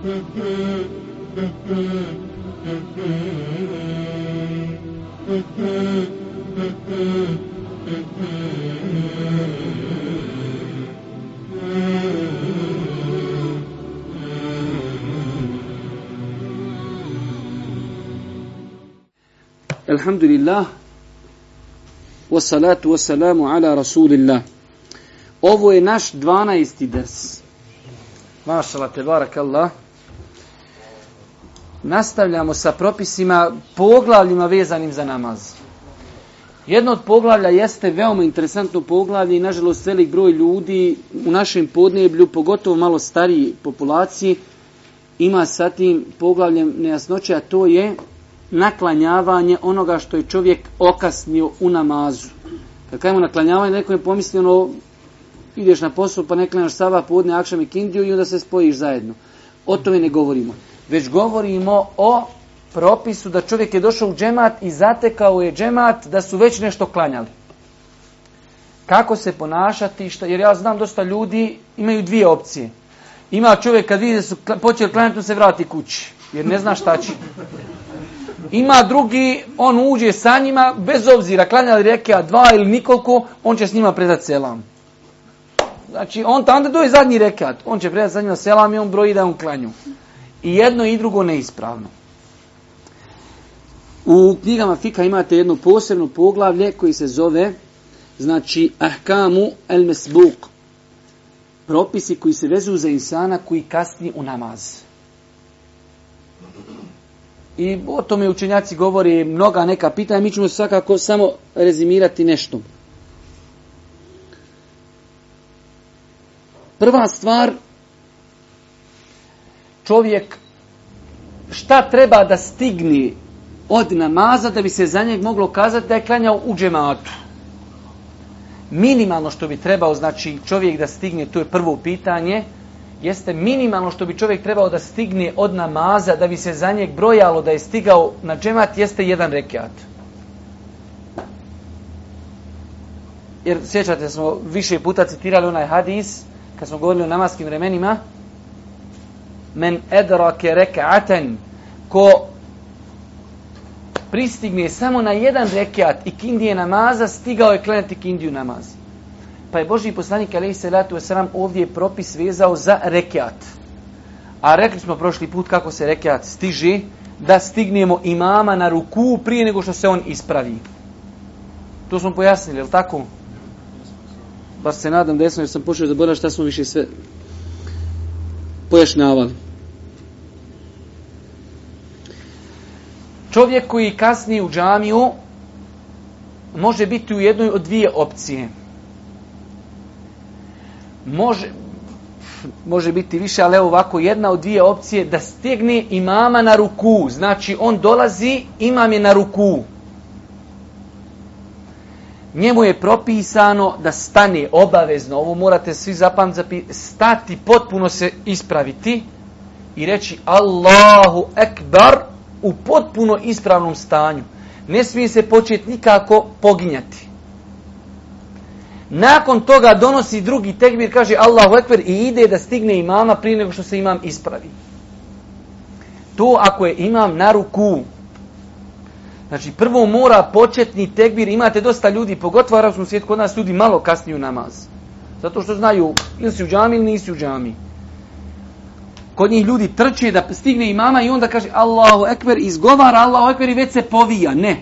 الحمد لله والصلاة والسلام على رسول الله Ovo ناش دوانا 12. ما شاء الله تبارك الله nastavljamo sa propisima, poglavljima vezanim za namaz. Jedno od poglavlja jeste veoma interesantno poglavlje i nažalost velik broj ljudi u našem podneblju, pogotovo malo stariji populaciji, ima sa tim poglavljem nejasnoće, a to je naklanjavanje onoga što je čovjek okasnio u namazu. Kad kajemo naklanjavanje, neko je pomislio ono, ideš na posao pa neklanjaš sava, podne, akšam i kindiju i onda se spojiš zajedno. O tome ne govorimo već govorimo o propisu da čovjek je došao u džemat i zatekao je džemat da su već nešto klanjali. Kako se ponašati, šta, jer ja znam dosta ljudi imaju dvije opcije. Ima čovjek kad vidi da su počeli klanjati, on se vrati kući, jer ne zna šta će. Ima drugi, on uđe sa njima, bez obzira, klanjali reke a dva ili nikoliko, on će s njima predati selam. Znači, on tamo doje zadnji rekat, on će predati zadnji selam i on broji da on klanju. I jedno i drugo neispravno. U knjigama Fika imate jedno posebno poglavlje koji se zove znači Ahkamu el Mesbuk. Propisi koji se vezuju za insana koji kasni u namaz. I o tome učenjaci govori mnoga neka pitanja, mi ćemo svakako samo rezimirati nešto. Prva stvar čovjek šta treba da stigni od namaza da bi se za njeg moglo kazati da je klanjao u džematu. Minimalno što bi trebao, znači čovjek da stigne, to je prvo pitanje, jeste minimalno što bi čovjek trebao da stigne od namaza da bi se za njeg brojalo da je stigao na džemat jeste jedan rekiat. Jer sjećate smo više puta citirali onaj hadis kad smo govorili o namaskim vremenima, men edrake rekaten, ko pristigne samo na jedan rekiat i kindije namaza, stigao je klanjati kindiju namaz. Pa je Boži poslanik Ali salatu Veseram ovdje propis vezao za rekiat. A rekli smo prošli put kako se rekiat stiže, da stignemo imama na ruku prije nego što se on ispravi. To smo pojasnili, jel tako? Bar se nadam da jer sam počeo da šta smo više sve pojašnjavali. Čovjek koji kasni u džamiju može biti u jednoj od dvije opcije. Može, može biti više, ali ovako jedna od dvije opcije da stegne imama na ruku. Znači on dolazi, imam je na ruku njemu je propisano da stane obavezno, ovo morate svi zapamtiti, stati potpuno se ispraviti i reći Allahu Ekbar u potpuno ispravnom stanju. Ne smije se početi nikako poginjati. Nakon toga donosi drugi tekbir, kaže Allahu Ekber i ide da stigne imama prije nego što se imam ispravi. To ako je imam na ruku, Znači prvo mora početni tekbir, imate dosta ljudi, pogotovo u arabskom svijetu, kod nas ljudi malo kasniju namaz. Zato što znaju ili si u džami ili nisi u džami. Kod njih ljudi trče da stigne imama i onda kaže Allahu ekber, izgovara Allahu ekber i već se povija. Ne.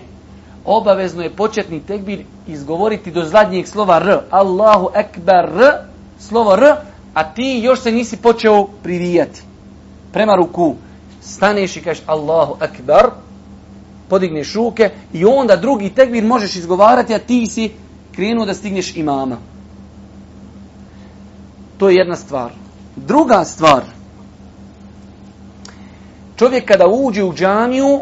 Obavezno je početni tekbir izgovoriti do zadnjeg slova r. Allahu ekber r, slovo r, a ti još se nisi počeo privijati. Prema ruku staneš i kažeš Allahu ekber, podigneš ruke i onda drugi tekbir možeš izgovarati, a ti si krenuo da stigneš imama. To je jedna stvar. Druga stvar, čovjek kada uđe u džamiju,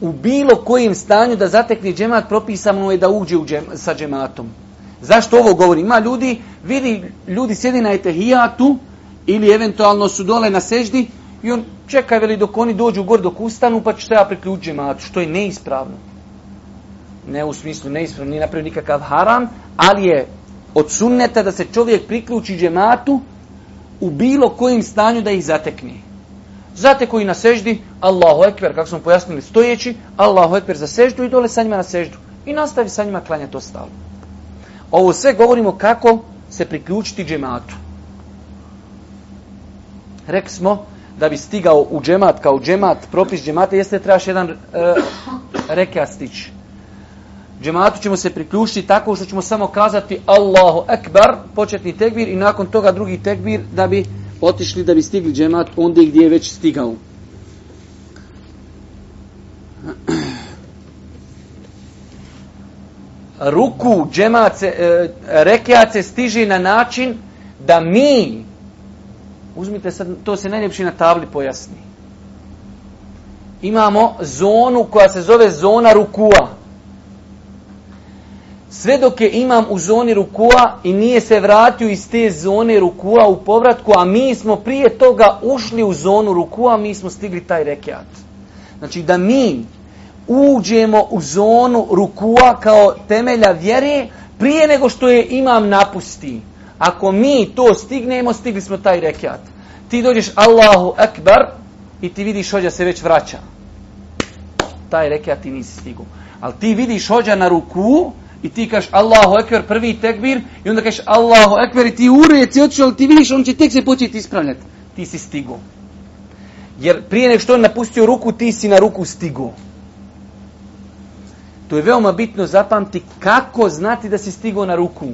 u bilo kojem stanju da zatekne džemat, propisano je da uđe u džem, sa džematom. Zašto ovo govori? Ima ljudi, vidi, ljudi sjedi na etehijatu ili eventualno su dole na seždi, i on čeka veli dok oni dođu gore dok ustanu pa će se ja priključiti džematu, što je neispravno. Ne u smislu neispravno, nije napravio nikakav haram, ali je od sunneta da se čovjek priključi džematu u bilo kojim stanju da ih zatekne. Zate koji na seždi, Allahu ekber, kako smo pojasnili stojeći, Allahu ekber za seždu i dole sa njima na seždu. I nastavi sa njima klanjati ostalo. Ovo sve govorimo kako se priključiti džematu. Rek smo da bi stigao u džemat kao džemat, propis džemata, jeste trebaš jedan e, rekastić. Džematu ćemo se priključiti tako što ćemo samo kazati Allahu Ekber, početni tekbir i nakon toga drugi tekbir da bi otišli, da bi stigli džemat onda gdje je već stigao. Ruku džemat se, e, stiže na način da mi Uzmite sad, to se najljepši na tabli pojasni. Imamo zonu koja se zove zona rukua. Sve dok je imam u zoni rukua i nije se vratio iz te zone rukua u povratku, a mi smo prije toga ušli u zonu rukua, mi smo stigli taj rekiat. Znači da mi uđemo u zonu rukua kao temelja vjere prije nego što je imam napusti. Ako mi to stignemo, stigli smo taj rekiat. Ti dođeš Allahu Akbar i ti vidiš hođa se već vraća. Taj rekiat ti nisi stigu. Ali ti vidiš hođa na ruku i ti kažeš Allahu Akbar, prvi tekbir i onda kažeš Allahu Akbar i ti i otišao, ali ti vidiš on će tek se početi ispravljati. Ti si stigao. Jer prije nego što on napustio ruku, ti si na ruku stigu. To je veoma bitno zapamti kako znati da si stigao na ruku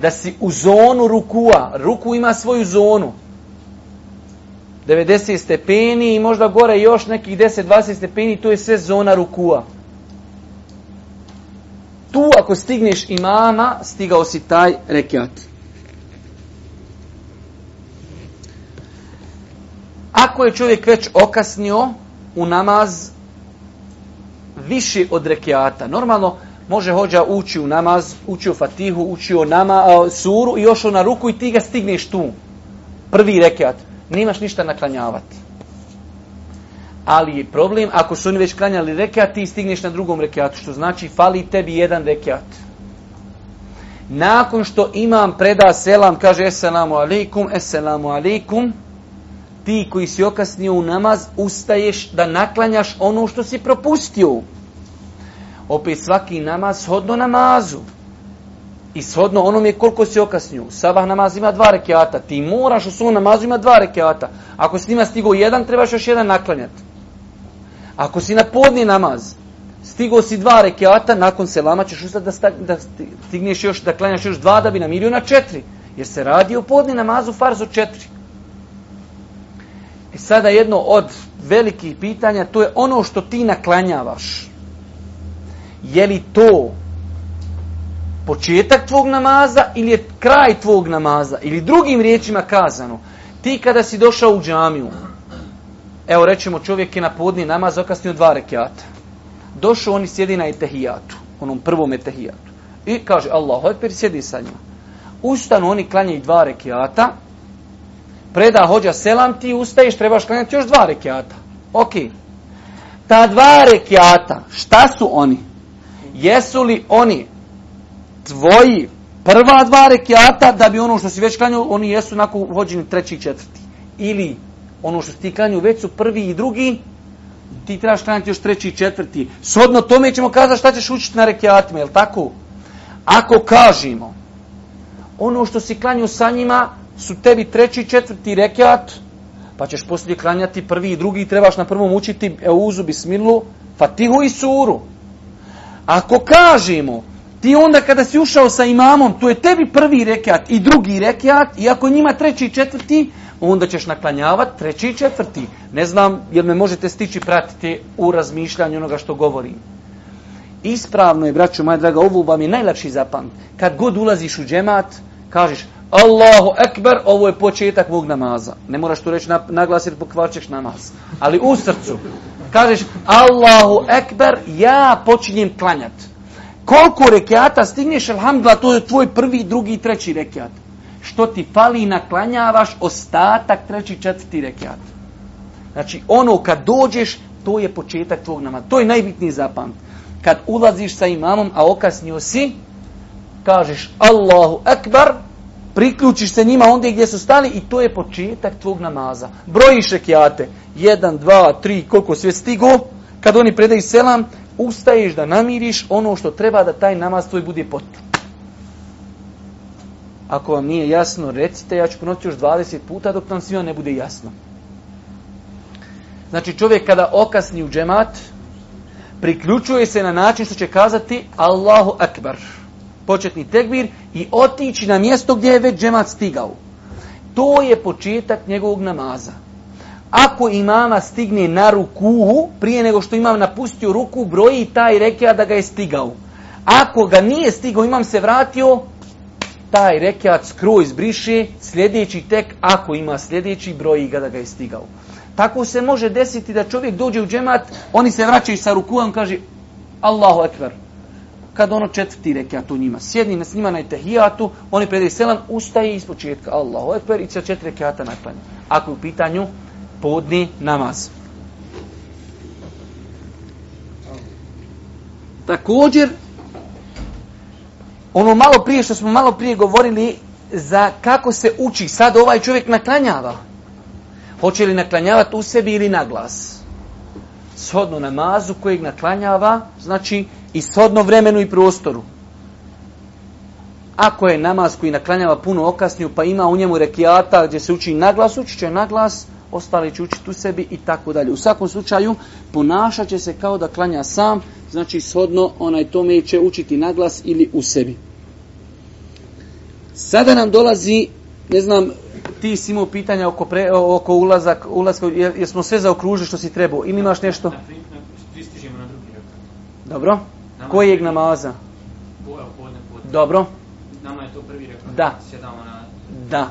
da si u zonu rukua. Ruku ima svoju zonu. 90 stepeni i možda gore još nekih 10-20 stepeni, to je sve zona rukua. Tu ako stigneš imama, stigao si taj rekiat. Ako je čovjek već okasnio u namaz više od rekiata, normalno Može hođa ući u namaz, ući u fatihu, ući u nama, a, suru i još na ruku i ti ga stigneš tu. Prvi rekat. Nemaš ništa naklanjavati. Ali je problem, ako su oni već klanjali rekat, ti stigneš na drugom rekatu, što znači fali tebi jedan rekat. Nakon što imam preda selam, kaže eselamu alikum, eselamu alaikum, ti koji si okasnio u namaz, ustaješ da naklanjaš ono što si propustio opet svaki namaz shodno namazu. I shodno onome koliko si okasnju. Sabah namaz ima dva rekiata. Ti moraš u svom namazu ima dva rekeata. Ako si njima stigao jedan, trebaš još jedan naklanjati. Ako si na podni namaz, stigao si dva rekiata, nakon selama ćeš ustati da, da stigneš još, da klanjaš još dva da bi namirio na četiri. Jer se radi o podni namazu farzu četiri. I e sada jedno od velikih pitanja, to je ono što ti naklanjavaš je li to početak tvog namaza ili je kraj tvog namaza. Ili drugim riječima kazano, ti kada si došao u džamiju, evo rećemo čovjek je na podni namaz okasnio dva rekiata. Došao on i sjedi na etehijatu, onom prvom etehijatu. I kaže, Allahu ekber, sjedi sa njima. Ustanu oni klanjaju dva rekiata, preda hođa selam, ti ustaješ, trebaš klanjati još dva rekiata. Ok. Ta dva rekiata, šta su oni? jesu li oni tvoji prva dva rekiata da bi ono što si već klanjao, oni jesu nakon uhođeni treći i četvrti. Ili ono što si ti već su prvi i drugi, ti trebaš klanjati još treći i četvrti. Shodno tome ćemo kazati šta ćeš učiti na rekiatima, jel tako? Ako kažemo, ono što si klanjio sa njima su tebi treći i četvrti rekiat, pa ćeš poslije klanjati prvi i drugi i trebaš na prvom učiti Euzu, Bismilu, Fatihu i Suru. Ako kažemo, ti onda kada si ušao sa imamom, to je tebi prvi rekiat i drugi rekiat, i ako njima treći i četvrti, onda ćeš naklanjavati treći i četvrti. Ne znam, jer me možete stići pratiti u razmišljanju onoga što govorim. Ispravno je, braću moja draga, ovo vam je najlakši zapam. Kad god ulaziš u džemat, kažeš Allahu ekber, ovo je početak mog namaza. Ne moraš tu reći naglasiti, jer namaz. Ali u srcu, kažeš Allahu Ekber, ja počinjem klanjat. Koliko rekiata stigneš, alhamdulillah, to je tvoj prvi, drugi treći rekiat. Što ti fali naklanjavaš ostatak treći, četvrti rekiat. Znači ono kad dođeš, to je početak tvog nama. To je najbitniji zapamt. Kad ulaziš sa imamom, a okasnio si, kažeš Allahu Ekber, priključiš se njima ondje gdje su stali i to je početak tvog namaza. Brojiš rekiate, jedan, dva, tri, koliko sve stigo, kad oni predaju selam, ustaješ da namiriš ono što treba da taj namaz tvoj bude potpun. Ako vam nije jasno, recite, ja ću ponoviti još 20 puta dok nam svima ne bude jasno. Znači čovjek kada okasni u džemat, priključuje se na način što će kazati Allahu Akbar početni tekbir i otići na mjesto gdje je već džemat stigao. To je početak njegovog namaza. Ako imama stigne na ruku, prije nego što imam napustio ruku, broji taj rekija da ga je stigao. Ako ga nije stigao, imam se vratio, taj rekeat skroz briše, sljedeći tek, ako ima sljedeći, broji ga da ga je stigao. Tako se može desiti da čovjek dođe u džemat, oni se vraćaju sa on kaže Allahu ekber. Kad ono četvrti rekiat u njima sjedni s njima na tehijatu, oni predaju selam, ustaje iz početka. Allahu ekber i četiri rekiata naklanja. Ako je u pitanju podni namaz. Također, ono malo prije što smo malo prije govorili za kako se uči. Sad ovaj čovjek naklanjava. Hoće li naklanjavati u sebi ili na glas? Shodno namazu kojeg naklanjava, znači i shodno vremenu i prostoru. Ako je namaz koji naklanjava puno okasniju, pa ima u njemu rekiata gdje se uči naglas, uči će naglas, ostali će učiti u sebi i tako dalje. U svakom slučaju ponašat će se kao da klanja sam, znači shodno onaj tome će učiti naglas ili u sebi. Sada nam dolazi, ne znam, ti si imao pitanja oko, oko ulazak, ulaska, jer, smo sve zaokružili što si trebao. Ili imaš nešto? Dobro kojeg namaza? Dobro. Nama je to prvi rekao. Da. Na... Da.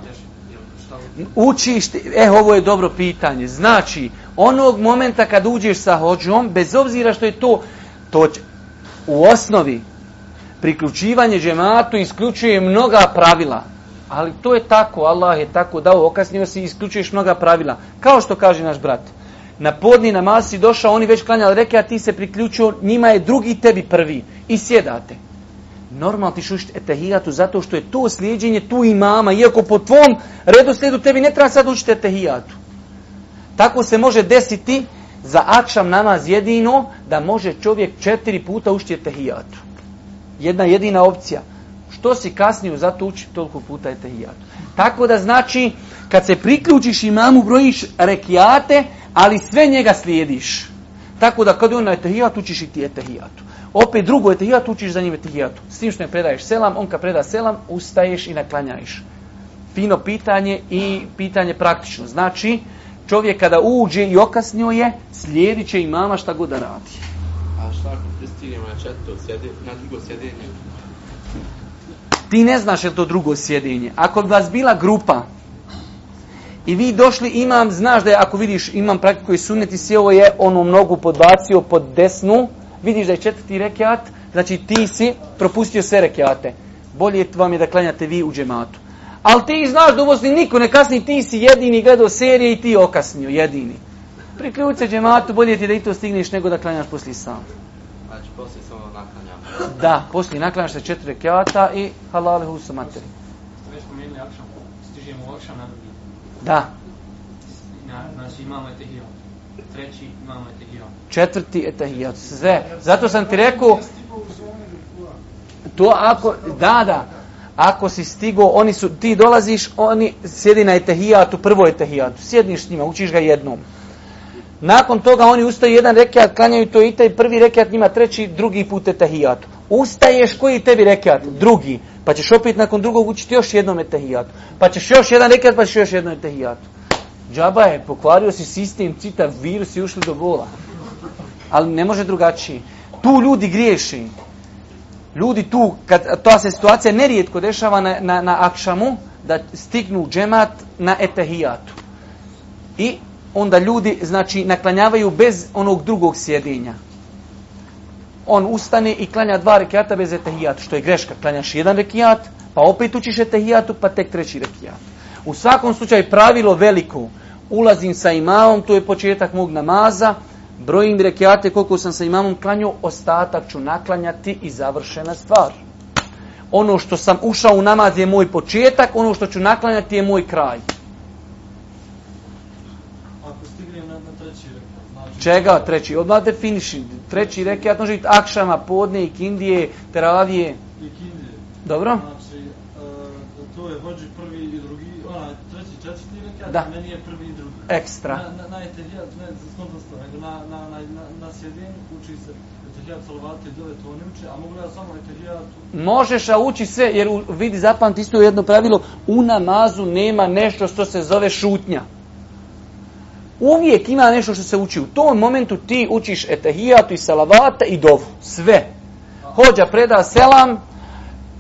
Učiš, e ovo je dobro pitanje. Znači, onog momenta kad uđeš sa hođom, bez obzira što je to, to u osnovi priključivanje džematu isključuje mnoga pravila. Ali to je tako, Allah je tako dao, Okasnije si isključuješ mnoga pravila. Kao što kaže naš brat na podni namaz si došao, oni već klanjali reke, a ti se priključio, njima je drugi tebi prvi. I sjedate. Normalno ti šušit etehijatu zato što je to slijedjenje tu imama, iako po tvom slijedu tebi ne treba sad učiti etehijatu. Tako se može desiti za akšam namaz jedino da može čovjek četiri puta učiti etehijatu. Jedna jedina opcija. Što si kasniju, zato ući toliko puta etehijatu. Tako da znači kad se priključiš imamu brojiš rekiate, ali sve njega slijediš. Tako da kad on na etahijat, učiš i ti etahijatu. Opet drugo etahijat, učiš za njim etahijatu. S tim što ne predaješ selam, on kad preda selam, ustaješ i naklanjaš. Fino pitanje i pitanje praktično. Znači, čovjek kada uđe i okasnio je, slijedit će imama šta god da radi. A šta ako na četvrto na drugo sjedenje? Ti ne znaš je to drugo sjedenje. Ako bi vas bila grupa, i vi došli imam, znaš da je, ako vidiš imam koji sunnet i ovo je onu mnogu podbacio pod desnu, vidiš da je četvrti rekiat, znači ti si propustio sve rekiate. Bolje vam je da klanjate vi u džematu. Ali ti znaš da u niko ne kasni, ti si jedini gledao serije i ti okasnio, jedini. Priključ se džematu, bolje ti da i to stigneš nego da klanjaš poslije sam. Znači poslije samo naklanjaš. Da, poslije naklanjaš se četiri rekiata i halale husa materi. Već da. Znači imamo etahijat. Treći imamo etahijat. Četvrti etahijat. Zato sam ti rekao... To ako... Da, da. Ako si stigo, oni su, ti dolaziš, oni sjedi na etehijatu, prvo etehijatu. Sjedniš s njima, učiš ga jednom. Nakon toga oni ustaju jedan rekiat, klanjaju to i prvi rekiat njima treći, drugi put etahijatu. Ustaješ koji tebi rekiat? Drugi. Pa ćeš opet nakon drugog učiti još jednom etehijat. Pa ćeš još jedan rekiat, pa ćeš još jednom etehijat. Džaba je, pokvario si sistem, citav virus i ušli do bola. Ali ne može drugačiji. Tu ljudi griješi. Ljudi tu, kad ta se situacija nerijetko dešava na, na, na akšamu, da stignu džemat na etahijatu. I onda ljudi znači naklanjavaju bez onog drugog sjedinja. On ustane i klanja dva rekiata bez etehijat, što je greška. Klanjaš jedan rekijat, pa opet učiš etehijatu, pa tek treći rekijat. U svakom slučaju pravilo veliko. Ulazim sa imamom, to je početak mog namaza, brojim rekiate koliko sam sa imamom klanjao, ostatak ću naklanjati i završena stvar. Ono što sam ušao u namaz je moj početak, ono što ću naklanjati je moj kraj. Čega treći? Odmah definiši. Treći to može biti akšama, podne ikindije, teravije. Ikindije. Dobro? Znači, e, to je hođi prvi i drugi, ona, treći, četvrti reke, a meni je prvi i drugi. Ekstra. Na, na, na za ne, nego na, na, na, na, na sjedin uči se etehijat salavati i dove, to ne uči, a mogu ja samo etehijatu. Možeš, a uči sve, jer vidi, zapamti isto jedno pravilo, u namazu nema nešto što se zove šutnja. Uvijek ima nešto što se uči. U tom momentu ti učiš etehijatu i salavata i dovu. Sve. Hođa preda selam,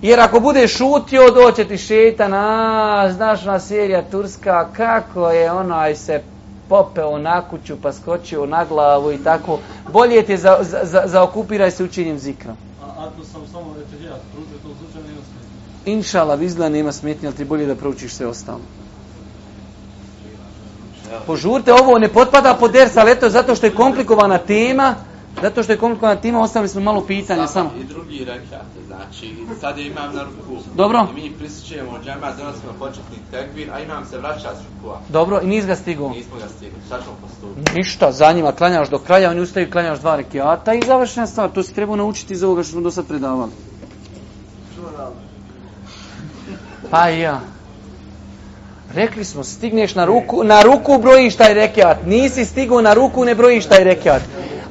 jer ako budeš šutio, doće ti šetan, a, znaš na serija Turska, kako je onaj se popeo na kuću pa skočio na glavu i tako. Bolje ti za, za, za, zaokupiraj se učenjem zikra. A, sam samo nema smetnje. Inšala, vizla nema smetnje, ali ti bolje da proučiš sve ostalo. Požurite, ovo ne potpada pod ali eto, zato što je komplikovana tema, zato što je komplikovana tema, ostavili smo malo pitanja samo. I drugi rekat, znači, sad je imam na ruku. Dobro. I mi prisjećujemo džema, smo početni tekbir, a imam se vraća s rukua. Dobro, i nis ga stigao. Nismo ga stigli, sad ćemo postupiti. Ništa, za njima klanjaš do kraja, oni ustaju, klanjaš dva rekiata i završena stvar. To si trebao naučiti iz ovoga što smo do sad predavali. Pa ja. Rekli smo, stigneš na ruku, na ruku brojiš taj rekiat. Nisi stigao na ruku, ne brojiš taj rekiat.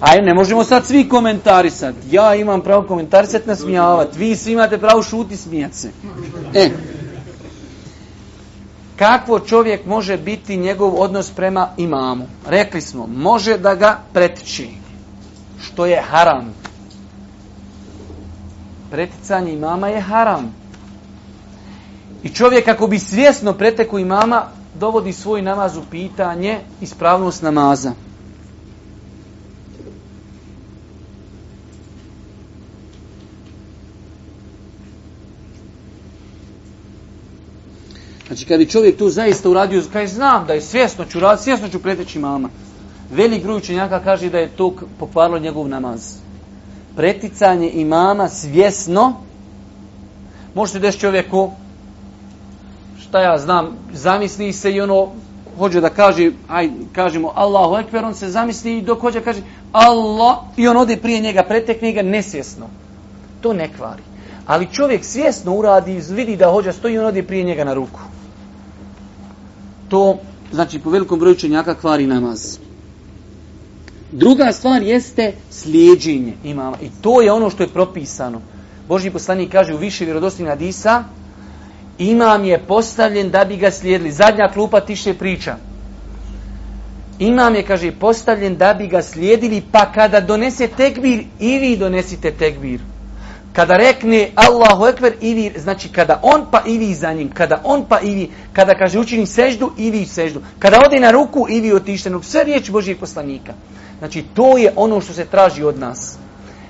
Aj, ne možemo sad svi komentarisati. Ja imam pravo komentarisati, nasmijavati. Vi svi imate pravo šuti, smijat se. E. Kako čovjek može biti njegov odnos prema imamu? Rekli smo, može da ga pretiči. Što je haram. Preticanje imama je haram. I čovjek ako bi svjesno preteku imama, dovodi svoj namaz u pitanje ispravnost namaza. Znači, kad bi čovjek tu zaista uradio, kaj znam da je svjesno ću raditi, svjesno ću preteći mama. Velik gruj kaže da je to pokvarilo njegov namaz. Preticanje imama svjesno možete desiti čovjeku šta ja znam, zamisli se i ono, hođe da kaže, aj, kažemo Allahu Ekber, on se zamisli i dok hođe kaže Allah, i on ode prije njega, pretekne ga nesvjesno. To ne kvari. Ali čovjek svjesno uradi, vidi da hođa stoji i on ode prije njega na ruku. To, znači, po velikom broju čenjaka kvari namaz. Druga stvar jeste slijedženje imama. I to je ono što je propisano. Božji poslanik kaže u više vjerodostinu Adisa imam je postavljen da bi ga slijedili. Zadnja klupa tiše priča. Imam je, kaže, postavljen da bi ga slijedili, pa kada donese tekbir, i vi donesite tekbir. Kada rekne Allahu Ekber, i vi, znači kada on pa i vi za njim, kada on pa i vi, kada kaže učini seždu, i vi seždu. Kada ode na ruku, i vi otištenog, sve riječ Božijeg poslanika. Znači to je ono što se traži od nas.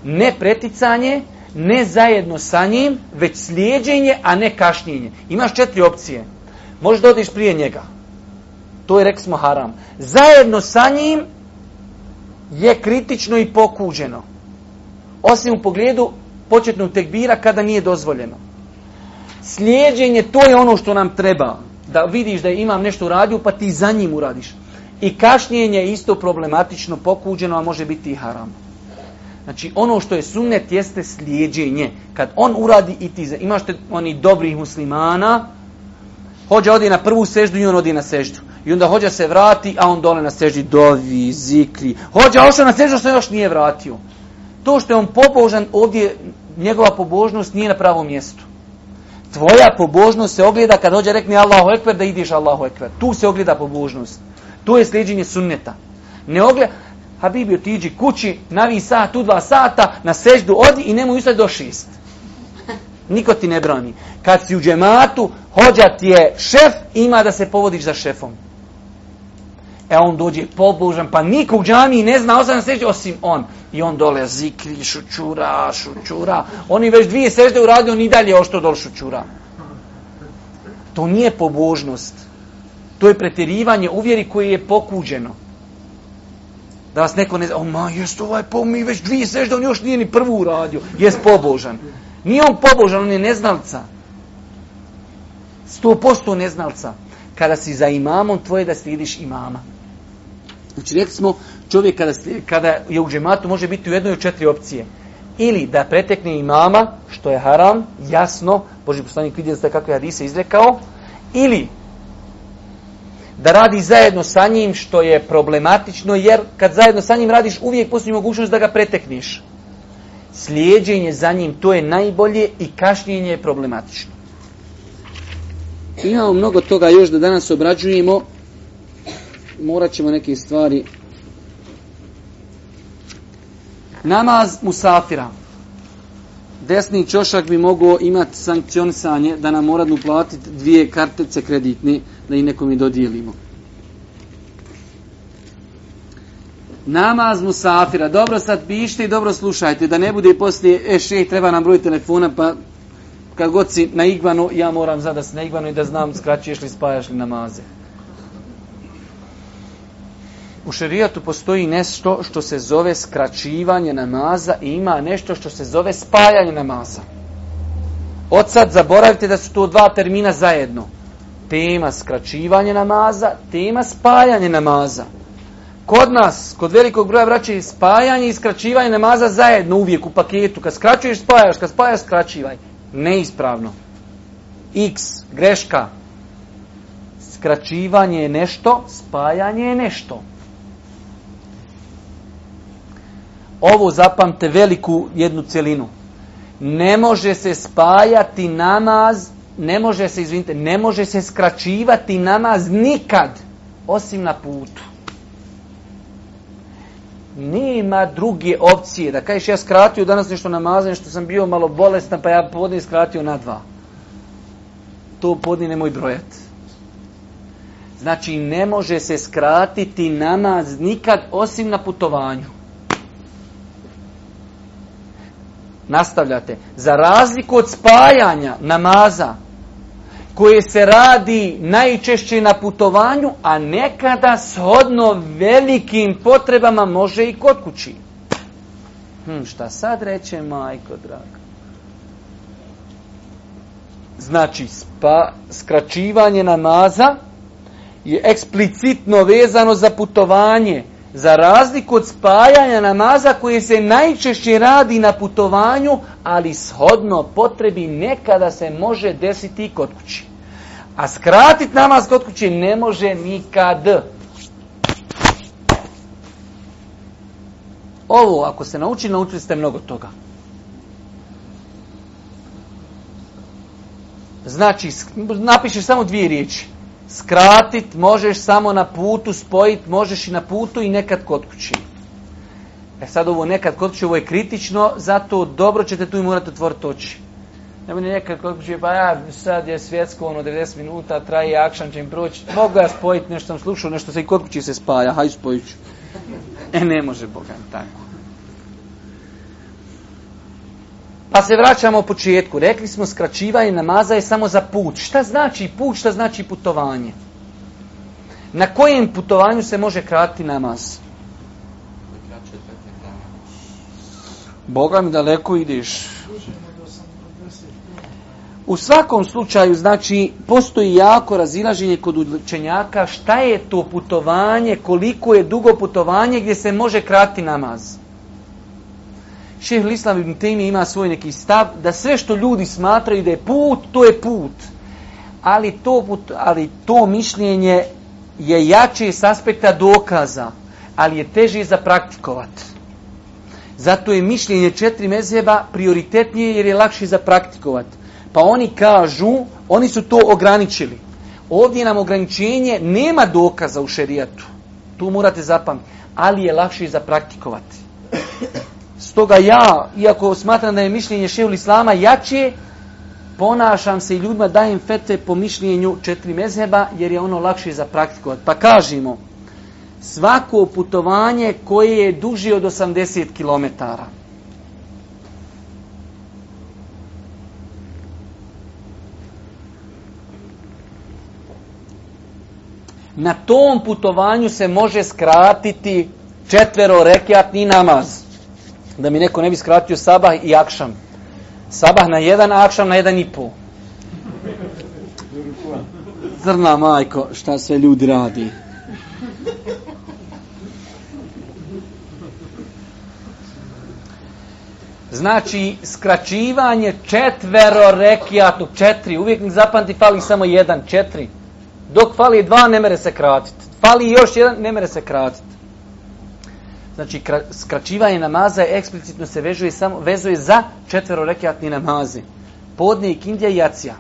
Ne preticanje, ne zajedno sa njim, već slijedjenje, a ne kašnjenje. Imaš četiri opcije. Možeš da odiš prije njega. To je, rekli smo, haram. Zajedno sa njim je kritično i pokuđeno. Osim u pogledu početnog tekbira kada nije dozvoljeno. Slijedjenje, to je ono što nam treba. Da vidiš da imam nešto radiju, pa ti za njim uradiš. I kašnjenje je isto problematično, pokuđeno, a može biti i haram. Znači ono što je sunnet jeste slijedjenje. Kad on uradi i ti, imaš te oni dobrih muslimana, hođa odi na prvu seždu i on odi na seždu. I onda hođa se vrati, a on dole na seždi dovi, zikri. Hođa ošao na seždu se još nije vratio. To što je on pobožan ovdje, njegova pobožnost nije na pravom mjestu. Tvoja pobožnost se ogleda kad hođa rekne Allahu Ekber da ideš Allahu Ekber. Tu se ogleda pobožnost. Tu je sljeđenje sunneta. Ne ogleda, Habibi otiđi kući, navi sat, u dva sata, na seždu odi i nemoj ustati do šest. Niko ti ne brani. Kad si u džematu, hođa ti je šef, ima da se povodiš za šefom. E on dođe pobožan, pa niko u džami ne zna osam seždu, osim on. I on dole zikri, šučura, šučura. Oni već dvije sežde uradio, on i dalje ošto dol šučura. To nije pobožnost. To je pretjerivanje uvjeri koje je pokuđeno. Da vas neko ne zna, ma, ovaj po mi već dvije sežde, on još nije ni prvu uradio. jes pobožan. Nije on pobožan, on je neznalca. Sto posto neznalca. Kada si za imamom, tvoje da slijediš imama. Znači, rekli smo, čovjek kada, kada je u džematu može biti u jednoj od četiri opcije. Ili da pretekne imama, što je haram, jasno, Boži poslanik vidi za kakve hadise izrekao, ili da radi zajedno sa njim što je problematično jer kad zajedno sa njim radiš uvijek postoji mogućnost da ga pretekniš. Slijeđenje za njim to je najbolje i kašnjenje je problematično. Imamo mnogo toga još da danas obrađujemo. Morat ćemo neke stvari. Namaz musafira desni čošak bi mogao imati sankcionisanje da nam mora uplatiti dvije kartice kreditne da i nekom i dodijelimo. Namaz musafira. Dobro sad pišite i dobro slušajte. Da ne bude poslije, e še, treba nam broj telefona, pa kad god si na Igvanu, ja moram zadati na Igvanu i da znam skraćuješ li, spajaš li namaze. U šerijatu postoji nešto što se zove skraćivanje namaza i ima nešto što se zove spajanje namaza. Od sad zaboravite da su to dva termina zajedno. Tema skraćivanje namaza, tema spajanje namaza. Kod nas, kod velikog broja braća, spajanje i skraćivanje namaza zajedno uvijek u paketu. Kad skraćuješ, spajaš, kad spajaš, skraćivaj. Neispravno. X, greška. Skraćivanje je nešto, spajanje je nešto. Ovo zapamte veliku jednu cjelinu. Ne može se spajati namaz, ne može se, izvinite, ne može se skraćivati namaz nikad, osim na putu. Nema druge opcije. Da kažeš ja skratio danas nešto namazan što sam bio malo bolestan, pa ja podne skratio na dva. To podne nemoj brojati. Znači ne može se skratiti namaz nikad osim na putovanju. nastavljate, za razliku od spajanja namaza, koje se radi najčešće na putovanju, a nekada shodno velikim potrebama može i kod kući. Hm, šta sad reće, majko draga? Znači, spa, skraćivanje namaza je eksplicitno vezano za putovanje, za razliku od spajanja namaza koje se najčešće radi na putovanju, ali shodno potrebi nekada se može desiti i kod kući. A skratiti namaz kod kući ne može nikad. Ovo, ako se nauči, naučili ste mnogo toga. Znači, napišeš samo dvije riječi. Skratit možeš samo na putu, spojit možeš i na putu i nekad kod kući. E sad ovo nekad kod kući, ovo je kritično, zato dobro ćete tu i morati otvoriti oči. Ne može nekad kod kući, pa ja sad je svjetsko, ono 90 minuta, traje akšan će im proći, mogu ja spojit nešto sam slušao, nešto se i kod kući se spaja, haj spojit ću. E ne može Boga, tako. Pa se vraćamo u početku. Rekli smo skraćivanje namaza je samo za put. Šta znači put? Šta znači putovanje? Na kojem putovanju se može kratiti namaz? Boga mi daleko ideš. U svakom slučaju, znači, postoji jako razilaženje kod učenjaka šta je to putovanje, koliko je dugo putovanje gdje se može krati namaz šeh Islam ibn ima svoj neki stav da sve što ljudi smatraju da je put, to je put. Ali to, put, ali to mišljenje je jače s aspekta dokaza, ali je teže za praktikovat. Zato je mišljenje četiri mezeba prioritetnije jer je lakše za praktikovat. Pa oni kažu, oni su to ograničili. Ovdje nam ograničenje nema dokaza u šerijatu. Tu morate zapamtiti, ali je lakše za praktikovati. Stoga ja, iako smatram da je mišljenje šeul islama jače, ponašam se i ljudima dajem fete po mišljenju četiri mezheba jer je ono lakše za praktiku. Pa kažemo, svako putovanje koje je duži od 80 km. Na tom putovanju se može skratiti četvero rekiatni namaz da mi neko ne bi skratio sabah i akšam. Sabah na jedan, a akšam na jedan i pol. Zrna majko, šta sve ljudi radi. Znači, skraćivanje četvero rekiatu, četiri, uvijek mi zapamti, fali samo jedan, četiri. Dok fali dva, ne mere se kratiti. Fali još jedan, ne mere se kratiti. Znači, skraćivanje namaza eksplicitno se vezuje, samo, vezuje za četverorekiatni namazi. Podne i indijacija. i jacija.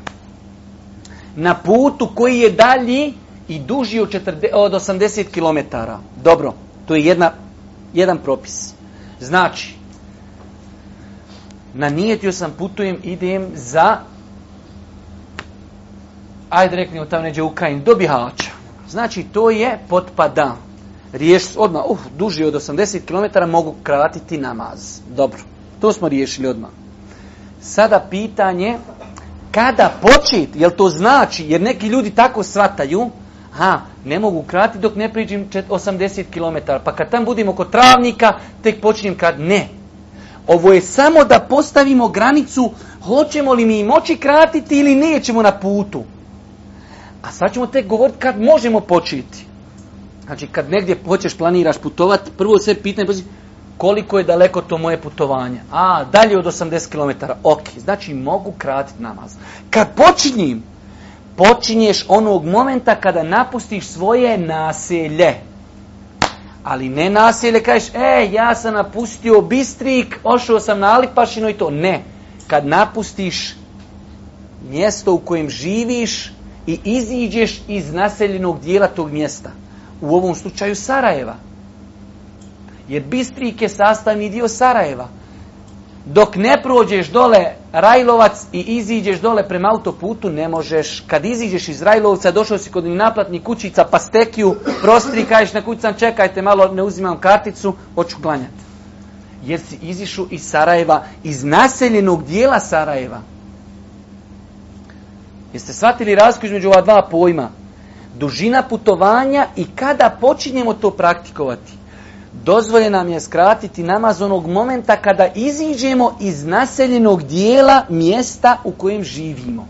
Na putu koji je dalji i duži od, od 80 km. Dobro, to je jedna, jedan propis. Znači, nanijetio sam, putujem, idem za ajde reknemo tamo neđe u Kajin, do Bihaća. Znači, to je potpada riješiti odmah, uh, duži od 80 km mogu kratiti namaz. Dobro, to smo riješili odmah. Sada pitanje, kada početi, jel to znači, jer neki ljudi tako shvataju, ha, ne mogu krati dok ne priđem 80 km, pa kad tam budem oko travnika, tek počinjem kad ne. Ovo je samo da postavimo granicu, hoćemo li mi moći kratiti ili nećemo na putu. A sad ćemo tek govoriti kad možemo početi. Znači kad negdje hoćeš planiraš putovati, prvo se pitanje koliko je daleko to moje putovanje. A, dalje od 80 km. Ok, znači mogu kratiti namaz. Kad počinjem, počinješ onog momenta kada napustiš svoje naselje. Ali ne naselje, kažeš, e, ja sam napustio Bistrik, ošao sam na Alipašino i to. Ne, kad napustiš mjesto u kojem živiš i iziđeš iz naseljenog dijela tog mjesta. U ovom slučaju Sarajeva. Jer Bistrik je sastavni dio Sarajeva. Dok ne prođeš dole Rajlovac i iziđeš dole prema autoputu, ne možeš. Kad iziđeš iz Rajlovca, došao si kod naplatni kućica, pa stekiju, kažeš na kućicam, čekajte malo, ne uzimam karticu, hoću klanjati. Jer si izišu iz Sarajeva, iz naseljenog dijela Sarajeva. Jeste shvatili razliku između ova dva pojma? dužina putovanja i kada počinjemo to praktikovati. dozvolje nam je skratiti namaz onog momenta kada iziđemo iz naseljenog dijela mjesta u kojem živimo.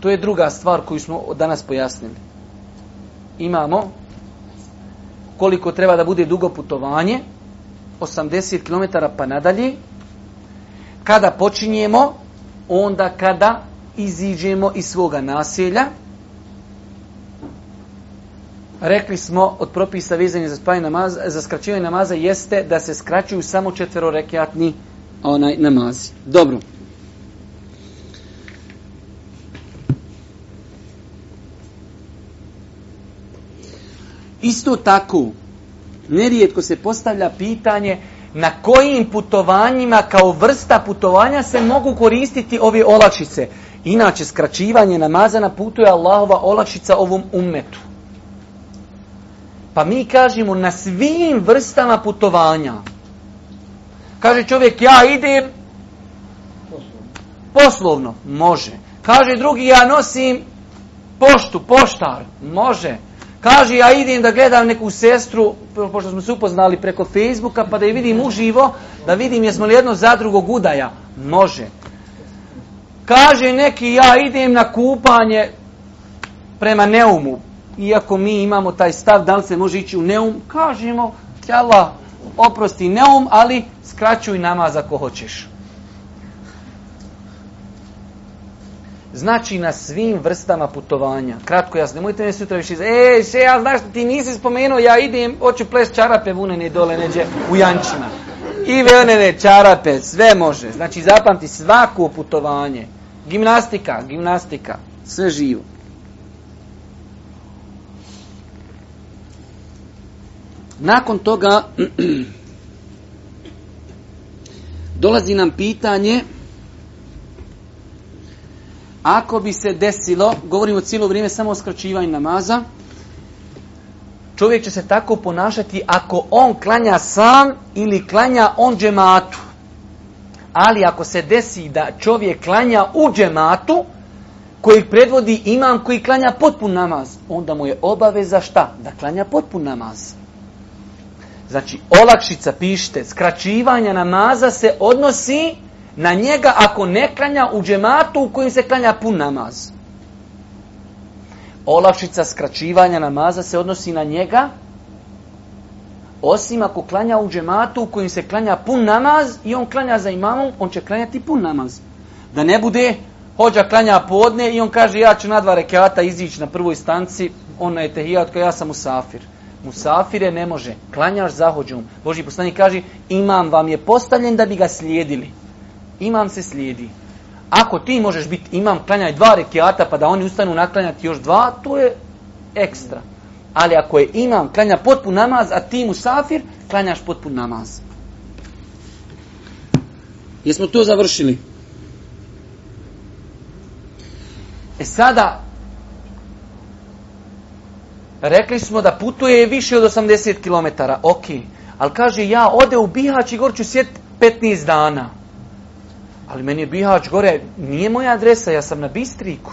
To je druga stvar koju smo danas pojasnili. Imamo koliko treba da bude dugo putovanje, 80 km pa nadalje. Kada počinjemo, onda kada iziđemo iz svoga naselja. Rekli smo od propisa vezanja za, namaza, za skraćivanje namaza jeste da se skraćuju samo četverorekiatni onaj namazi. Dobro. Isto tako, nerijetko se postavlja pitanje na kojim putovanjima kao vrsta putovanja se mogu koristiti ove olakšice. Inače, skraćivanje namaza na putu je Allahova olakšica ovom ummetu. Pa mi kažemo na svim vrstama putovanja. Kaže čovjek, ja idem poslovno. Može. Kaže drugi, ja nosim poštu, poštar. Može. Kaže, ja idem da gledam neku sestru, pošto smo se upoznali preko Facebooka, pa da je vidim uživo, da vidim jesmo li jedno za drugog udaja. Može. Kaže neki ja idem na kupanje prema Neumu. Iako mi imamo taj stav da li se može ići u Neum, kažemo tjela oprosti Neum, ali skraćuj za ko hoćeš. Znači na svim vrstama putovanja. Kratko jasno, nemojte me sutra više e, še, ja znaš, ti nisi spomenuo, ja idem, hoću ples čarape vunene dole neđe u Jančima. I ne čarape, sve može. Znači zapamti svako putovanje. Gimnastika, gimnastika, sve živo. Nakon toga dolazi nam pitanje ako bi se desilo, govorimo cijelo vrijeme samo o skraćivanju namaza, čovjek će se tako ponašati ako on klanja sam ili klanja on džematu. Ali ako se desi da čovjek klanja u džematu, kojeg predvodi imam koji klanja potpun namaz, onda mu je obaveza šta? Da klanja potpun namaz. Znači, olakšica pište, skračivanja namaza se odnosi na njega ako ne klanja u džematu u kojim se klanja pun namaz. Olakšica skraćivanja namaza se odnosi na njega osim ako klanja u džematu u kojim se klanja pun namaz i on klanja za imamom, on će klanjati pun namaz. Da ne bude hođa klanja podne i on kaže ja ću na dva rekata izići na prvoj stanci, ona je tehijat kao ja sam musafir. Musafire ne može, klanjaš za hođom. Boži poslanik kaže imam vam je postavljen da bi ga slijedili. Imam se slijedi. Ako ti možeš biti imam, klanjaj dva rekiata pa da oni ustanu naklanjati još dva, to je ekstra. Ali ako je imam, klanja potpun namaz, a ti mu safir, klanjaš potpun namaz. Jesmo to završili? E sada, rekli smo da putuje više od 80 km, ok. Ali kaže, ja ode u Bihać i gore ću sjet 15 dana. Ali meni je Bihać gore, nije moja adresa, ja sam na Bistriku.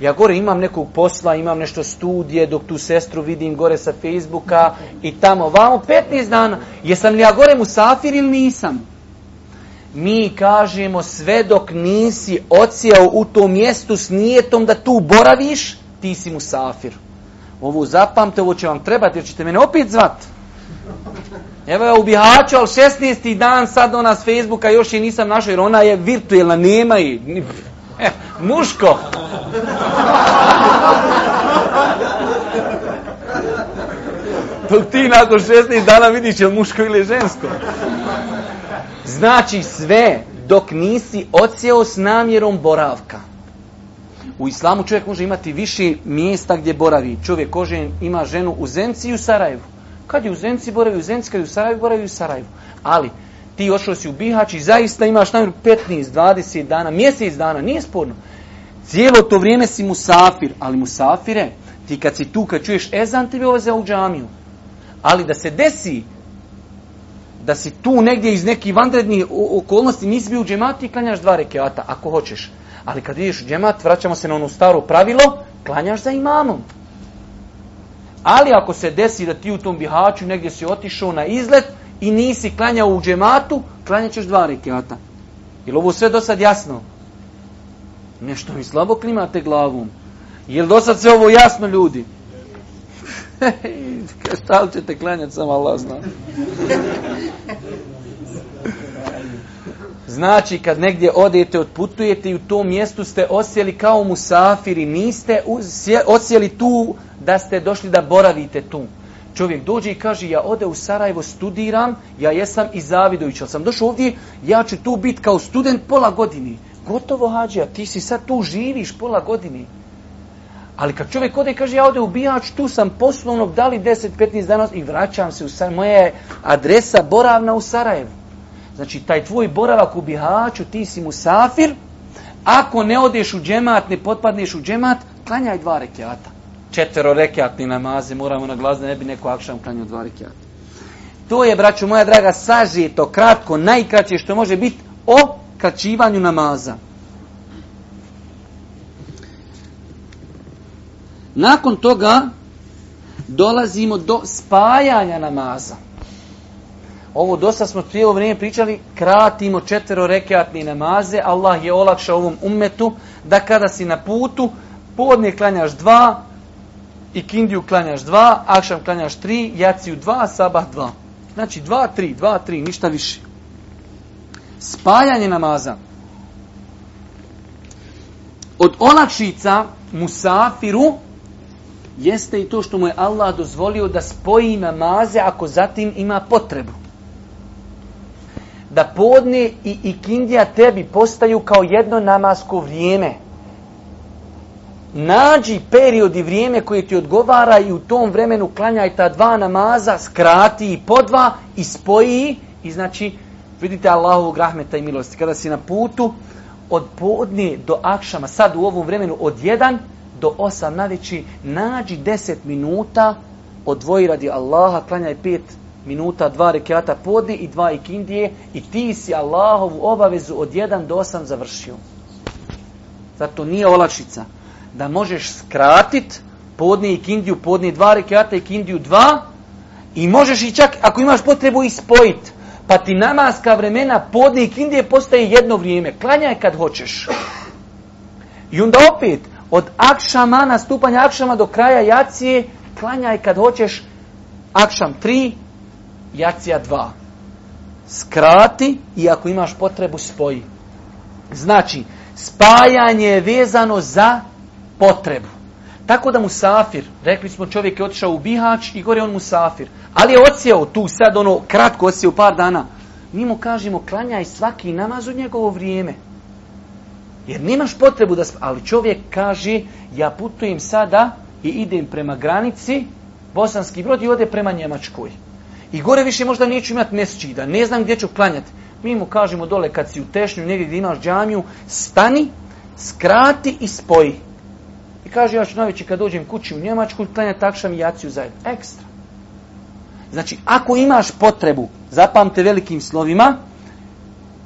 Ja gore imam nekog posla, imam nešto studije, dok tu sestru vidim gore sa Facebooka i tamo vamo 15 dana. Jesam li ja gore u safir ili nisam? Mi kažemo sve dok nisi ocijao u tom mjestu s nijetom da tu boraviš, ti si mu safir. Ovo zapamte, ovo će vam trebati jer ćete mene opet zvat. Evo ja u Bihaću, ali 16. dan sad ona s Facebooka još je nisam našao jer ona je virtuelna, nema je. E, muško. Dok ti nakon 16 dana vidiš je muško ili žensko. Znači sve dok nisi odsjeo s namjerom boravka. U islamu čovjek može imati više mjesta gdje boravi. Čovjek kože ima ženu u Zenci i u Sarajevu. Kad je u Zenci boravi u Zenci, kad je u Sarajevu boravi u Sarajevu. Ali ti ošao si u Bihać i zaista imaš namjeru 15, 20 dana, mjesec dana, nije sporno. Cijelo to vrijeme si musafir, ali musafire, ti kad si tu, kad čuješ ezan, tebi ove za u džamiju. Ali da se desi da si tu negdje iz nekih vanrednih okolnosti nisi bio u džematu i klanjaš dva rekeata ako hoćeš. Ali kad ideš u džemat, vraćamo se na ono staro pravilo, klanjaš za imamom. Ali ako se desi da ti u tom bihaću negdje si otišao na izlet i nisi klanjao u džematu, klanjat ćeš dva rekiata. Jel ovo sve do sad jasno? Nešto mi slabo klimate glavom. Jel do sad sve ovo jasno ljudi? Šta li ćete klanjati, sam Allah zna. Znači, kad negdje odete, otputujete i u tom mjestu ste osjeli kao musafiri, niste osjeli tu da ste došli da boravite tu. Čovjek dođe i kaže ja ode u Sarajevo studiram, ja jesam i zavidujući ali sam došao ovdje, ja ću tu biti kao student pola godini. Gotovo hađa, ti si sad tu živiš pola godine. Ali kad čovjek ode i kaže ja ode u tu sam poslovno dali 10-15 dana i vraćam se u Sarajevo. Moja je adresa boravna u Sarajevu. Znači taj tvoj boravak u Bihaću, ti si mu safir, ako ne odeš u džemat, ne potpadneš u džemat, klanjaj dva rekiata četvero rekiatni namaze, moramo na glas ne bi neko akšam klanio dva rekiata. To je, braću moja draga, sažito, kratko, najkraće što može biti o kraćivanju namaza. Nakon toga dolazimo do spajanja namaza. Ovo dosta smo cijelo vrijeme pričali, kratimo četvero rekiatni namaze, Allah je olakšao ovom umetu da kada si na putu, podne klanjaš dva, i kindiju klanjaš dva, akšam klanjaš tri, jaciju dva, sabah dva. Znači dva, tri, dva, tri, ništa više. Spajanje namaza. Od olakšica musafiru jeste i to što mu je Allah dozvolio da spoji namaze ako zatim ima potrebu. Da podne i ikindija tebi postaju kao jedno namasko vrijeme. Nađi period i vrijeme koje ti odgovara i u tom vremenu klanjaj ta dva namaza, skrati i po dva i spoji i znači vidite Allahovog rahmeta i milosti. Kada si na putu od podne do akšama, sad u ovom vremenu od jedan do osam na nađi deset minuta, odvoji radi Allaha, klanjaj pet minuta, dva rekiata podne i dva ikindije i ti si Allahovu obavezu od jedan do osam završio. Zato nije olakšica da možeš skratit podni i kindiju, podne dva rekiata i kindiju dva i možeš i čak, ako imaš potrebu, i spojit. Pa ti namaska vremena podne i kindije postaje jedno vrijeme. Klanjaj kad hoćeš. I onda opet, od akšama, nastupanja akšama do kraja jacije, klanjaj kad hoćeš akšam 3, jacija 2. Skrati i ako imaš potrebu spoji. Znači, spajanje je vezano za potrebu. Tako da musafir, rekli smo čovjek je otišao u Bihać i gore on musafir. Ali je odsjeo tu sad ono, kratko odsjeo par dana. Mi mu kažemo klanjaj svaki namaz u njegovo vrijeme. Jer nemaš potrebu da... Ali čovjek kaže ja putujem sada i idem prema granici Bosanski brod i ode prema Njemačkoj. I gore više možda neću imati nesčida, ne znam gdje ću klanjati. Mi mu kažemo dole kad si u tešnju negdje gdje imaš džamiju, stani, skrati i spoji. I kaže ja ću naveći kad dođem kući u Njemačku, klanja takšam i jaciju zajedno. Ekstra. Znači, ako imaš potrebu, zapamte velikim slovima,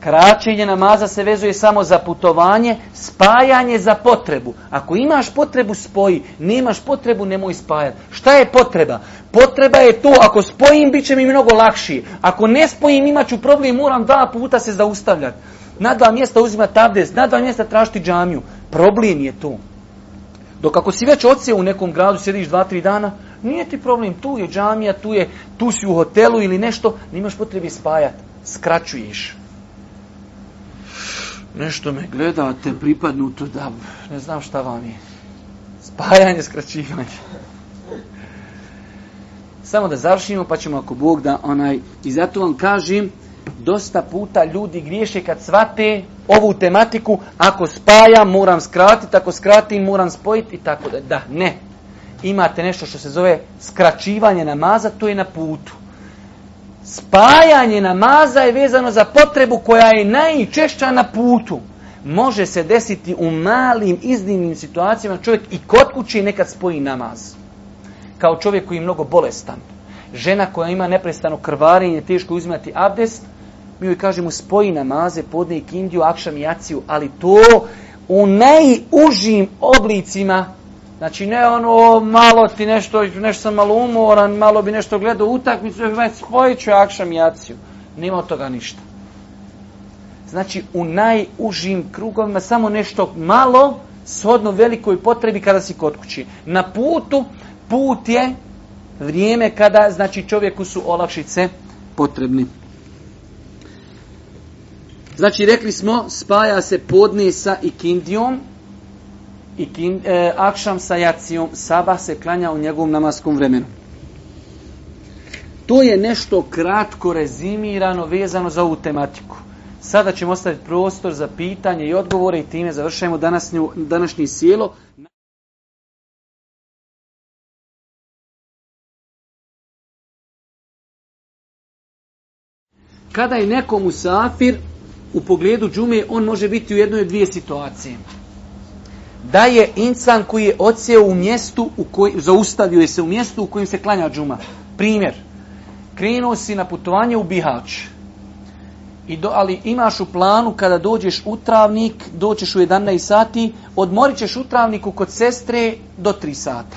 kraćenje namaza se vezuje samo za putovanje, spajanje za potrebu. Ako imaš potrebu, spoji. Nemaš potrebu, nemoj spajati. Šta je potreba? Potreba je to, ako spojim, bit će mi mnogo lakši. Ako ne spojim, imat ću problem, moram dva puta se zaustavljati. Na dva mjesta uzimati abdes, na dva mjesta tražiti džamiju. Problem je to. Dok ako si već odsjeo u nekom gradu, sjediš dva, tri dana, nije ti problem, tu je džamija, tu, je, tu si u hotelu ili nešto, nimaš potrebe spajati, skraćuješ. Nešto me gledate, pripadnuto da ne znam šta vam je. Spajanje, skraćivanje. Samo da završimo, pa ćemo ako Bog da onaj... I zato vam kažem, dosta puta ljudi griješe kad svate ovu tematiku, ako spajam moram skratiti, ako skratim moram spojiti i tako da. Da, ne. Imate nešto što se zove skraćivanje namaza, to je na putu. Spajanje namaza je vezano za potrebu koja je najčešća na putu. Može se desiti u malim, iznimnim situacijama čovjek i kod kuće nekad spoji namaz. Kao čovjek koji je mnogo bolestan. Žena koja ima neprestano krvarenje, teško uzimati abdest, mi joj kažemo spoji namaze, podne i kindiju, akšam i jaciju, ali to u najužim oblicima. Znači ne ono malo ti nešto, nešto sam malo umoran, malo bi nešto gledao utakmicu, e, spojit ću akšam i jaciju. Nema od toga ništa. Znači u najužim krugovima samo nešto malo, shodno velikoj potrebi kada si kod kući. Na putu, put je vrijeme kada znači čovjeku su olakšice potrebni. Znači, rekli smo, spaja se podne sa ikindijom, i e, akšam sa jacijom, sabah se klanja u njegovom namaskom vremenu. To je nešto kratko rezimirano vezano za ovu tematiku. Sada ćemo ostaviti prostor za pitanje i odgovore i time završajmo današnju, današnji sjelo. Kada je nekomu safir u pogledu džume on može biti u jednoj od dvije situacije. Da je insan koji je odsjeo u mjestu, u koj, zaustavio je se u mjestu u kojem se klanja džuma. Primjer, krenuo si na putovanje u Bihać, I do, ali imaš u planu kada dođeš u travnik, doćeš u 11 sati, odmorit ćeš u travniku kod sestre do 3 sata.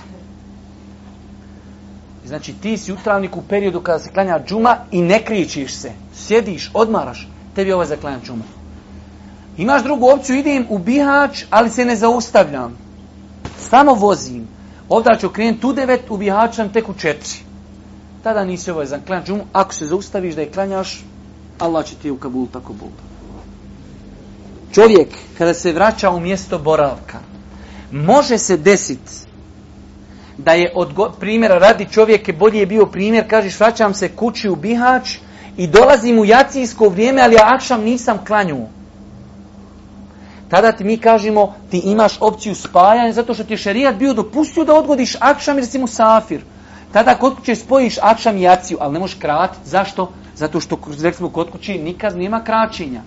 Znači ti si u travniku u periodu kada se klanja džuma i ne kričiš se. Sjediš, odmaraš tebi ovaj zaklanja umre. Imaš drugu opciju, idem u Bihać, ali se ne zaustavljam. Samo vozim. Ovdje ću krenuti u devet, u Bihać sam tek u četiri. Tada nisi ovaj zaklanja umre. Ako se zaustaviš da je klanjaš, Allah će ti u Kabul tako bol. Čovjek, kada se vraća u mjesto boravka, može se desiti da je od primjera radi čovjek je bolje bio primjer, kažeš vraćam se kući u Bihać, i dolazim u jacijsko vrijeme, ali ja akšam nisam klanju. Tada ti mi kažemo ti imaš opciju spajanja zato što ti je šerijat bio dopustio da odgodiš akšam jer si mu safir. Tada kod kuće spojiš akšam i jaciju, ali ne možeš kratiti. Zašto? Zato što rekli smo kod kuće nikad nema kraćenja.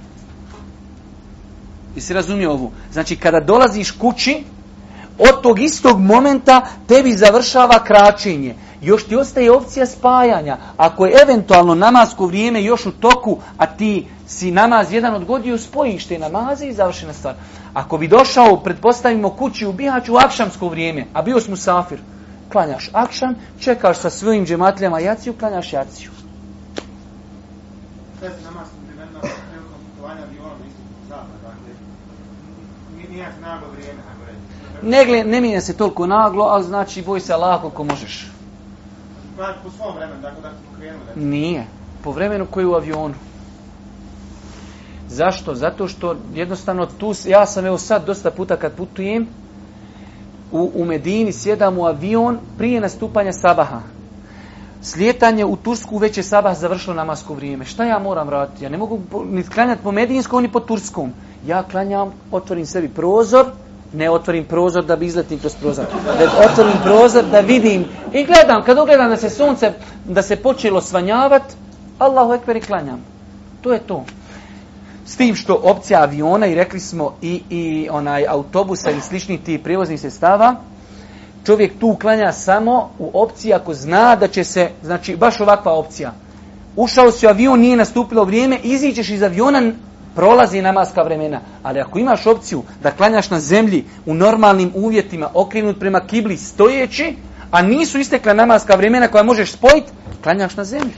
Jesi razumio ovu? Znači kada dolaziš kući, od tog istog momenta tebi završava kraćenje. Još ti ostaje opcija spajanja. Ako je eventualno namasko vrijeme još u toku, a ti si namaz jedan odgodio, spojiš te namaze i završena stvar. Ako bi došao, pretpostavimo kući u u akšamsko vrijeme, a bio smo safir, klanjaš akšam, čekaš sa svojim džematljama jaciju, klanjaš jaciju. Dakle, nije vrijeme. Ne, ne mijenja se toliko naglo, ali znači boj se Allah koliko možeš. Po svom vremenu, tako da Nije. Po vremenu koji je u avionu. Zašto? Zato što jednostavno tu, ja sam evo sad dosta puta kad putujem, u, u Medini sjedam u avion prije nastupanja sabaha. Slijetanje u Tursku već je sabah završilo namasko vrijeme. Šta ja moram raditi? Ja ne mogu ni klanjati po medijinskom ni po turskom. Ja klanjam, otvorim sebi prozor, ne otvorim prozor da bi izletim kroz prozor. Da otvorim prozor da vidim. I gledam, kad ugledam da se sunce, da se počelo svanjavat, Allahu ekber i klanjam. To je to. S tim što opcija aviona i rekli smo i, i onaj autobusa i slični ti prijevozni sredstava, čovjek tu klanja samo u opciji ako zna da će se, znači baš ovakva opcija. Ušao si u avion, nije nastupilo vrijeme, iziđeš iz aviona, prolazi namaska vremena, ali ako imaš opciju da klanjaš na zemlji u normalnim uvjetima okrenut prema kibli stojeći, a nisu istekla namaska vremena koja možeš spojiti, klanjaš na zemlji.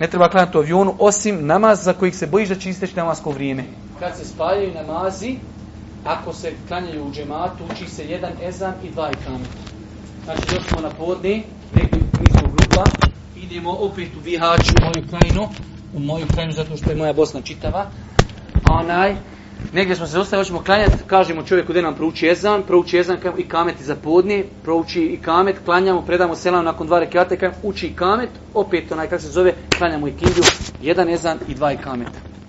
Ne treba klanjati u avionu osim namaz za kojih se bojiš da će isteći namasko vrijeme. Kad se spaljaju namazi, ako se klanjaju u džematu, uči se jedan ezan i dva ikameta. Znači, još smo na podni, negdje nismo grupa, idemo opet u vihaču, moju krajinu, u moju krajinu zato što je moja Bosna čitava. Onaj, negdje smo se zostali, hoćemo klanjati, kažemo čovjeku gdje nam prouči jezan, prouči jezan i kamet za podne, prouči i kamet, klanjamo, predamo selam nakon dva rekata i uči i kamet, opet onaj kako se zove, klanjamo i kindju jedan jezan i dva i kameta.